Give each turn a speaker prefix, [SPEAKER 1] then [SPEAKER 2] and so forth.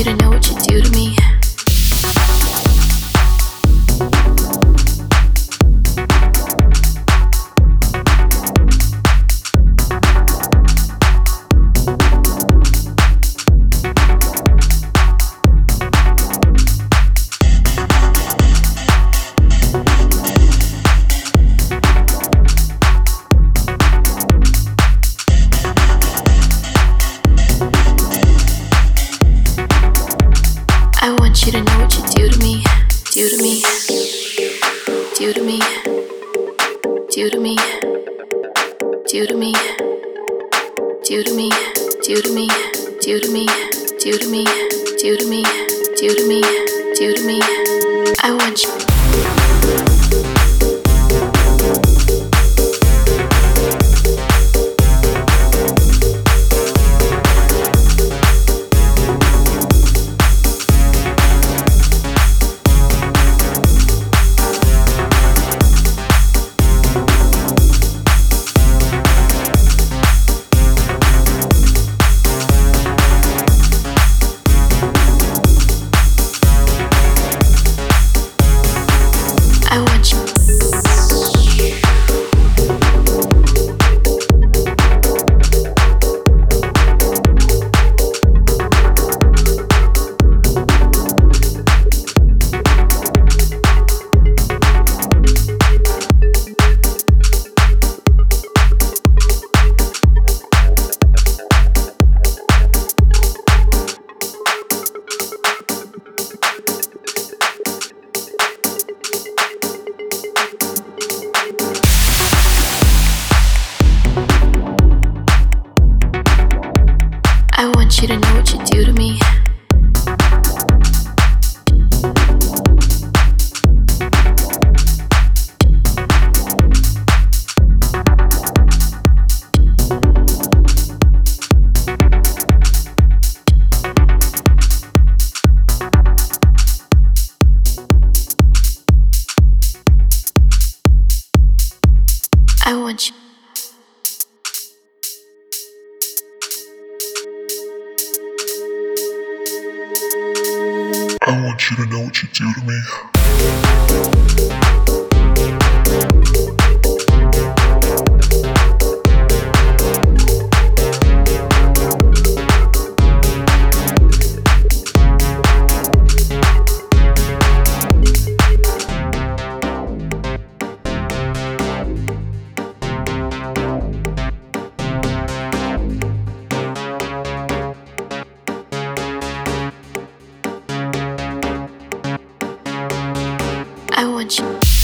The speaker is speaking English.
[SPEAKER 1] You to know what you do to me. Want you to know what you do to me, do to me, do to me, do to me, do to me, do to me, do to me, do to me, do to me, do to me, do to me, do to me. I want you. I want you. To me. I want you
[SPEAKER 2] to know what you do to me.
[SPEAKER 1] much.